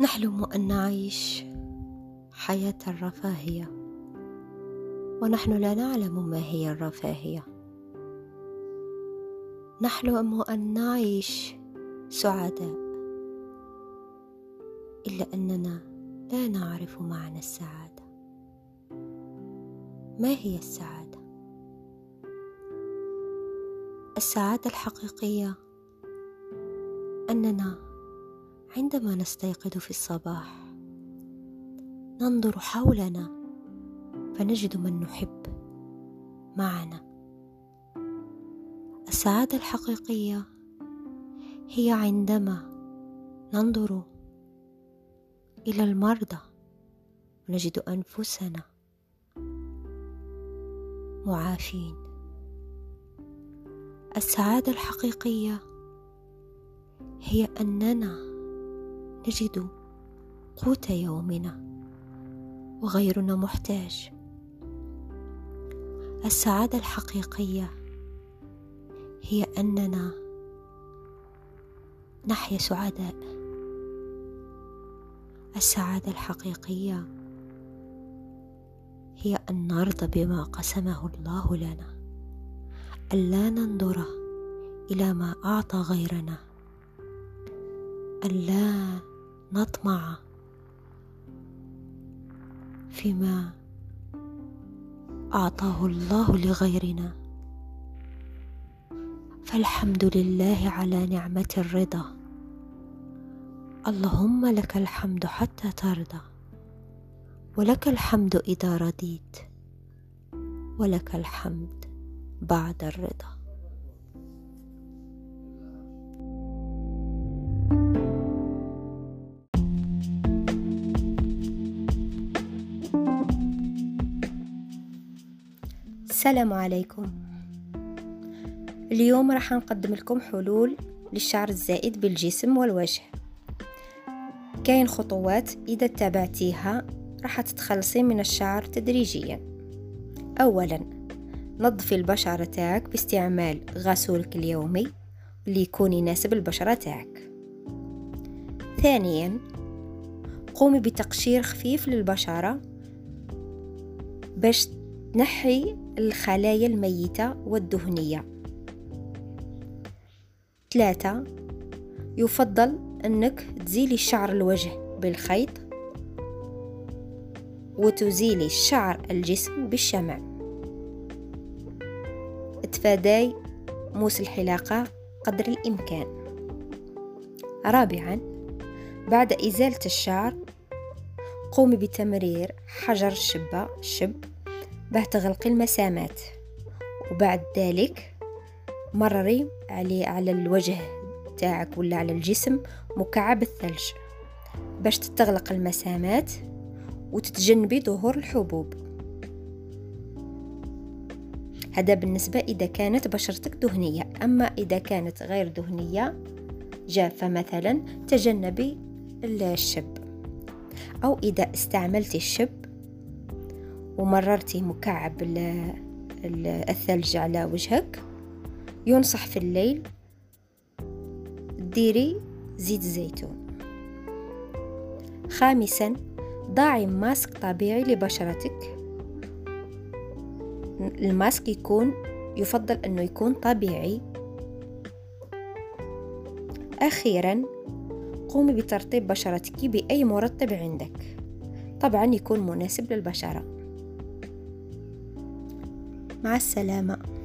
نحلم أن نعيش حياة الرفاهية ونحن لا نعلم ما هي الرفاهية نحلم أن نعيش سعداء إلا أننا لا نعرف معنى السعادة ما هي السعادة؟ السعادة الحقيقية أننا عندما نستيقظ في الصباح ننظر حولنا فنجد من نحب معنا. السعادة الحقيقية هي عندما ننظر إلى المرضى ونجد أنفسنا معافين. السعادة الحقيقية هي أننا نجد قوت يومنا وغيرنا محتاج. السعادة الحقيقية هي أننا نحيا سعداء. السعادة الحقيقية هي أن نرضى بما قسمه الله لنا الا ننظر إلى ما أعطى غيرنا الا نطمع فيما أعطاه الله لغيرنا. فالحمد لله على نعمة الرضا. اللهم لك الحمد حتى ترضى ولك الحمد إذا رضيت ولك الحمد بعد الرضا. السلام عليكم. اليوم راح نقدم لكم حلول للشعر الزائد بالجسم والوجه. كاين خطوات إذا اتبعتيها راح تتخلصي من الشعر تدريجيا. اولا نظفي البشرة تاعك باستعمال غسولك اليومي اللي يكون يناسب البشرة تاعك. ثانيا قومي بتقشير خفيف للبشرة باش تنحي الخلايا الميتة والدهنية. ثلاثة يفضل أنك تزيلي شعر الوجه بالخيط وتزيلي شعر الجسم بالشمع. تفاداي موس الحلاقة قدر الإمكان. رابعا بعد إزالة الشعر قومي بتمرير حجر الشبة الشب باه تغلقي المسامات. وبعد ذلك مرري عليه على الوجه تاعك ولا على الجسم مكعب الثلج. باش تتغلق المسامات وتتجنبي ظهور الحبوب. هذا بالنسبة إذا كانت بشرتك دهنية. أما إذا كانت غير دهنية جافة مثلا تجنبي الشب. أو إذا استعملتي الشب ومررتي مكعب الثلج على وجهك. ينصح في الليل. ديري زيت زيتون خامسا ضعي ماسك طبيعي لبشرتك. الماسك يكون يفضل أنه يكون طبيعي. أخيرا قومي بترطيب بشرتك بأي مرطب عندك. طبعا يكون مناسب للبشرة. مع السلامة.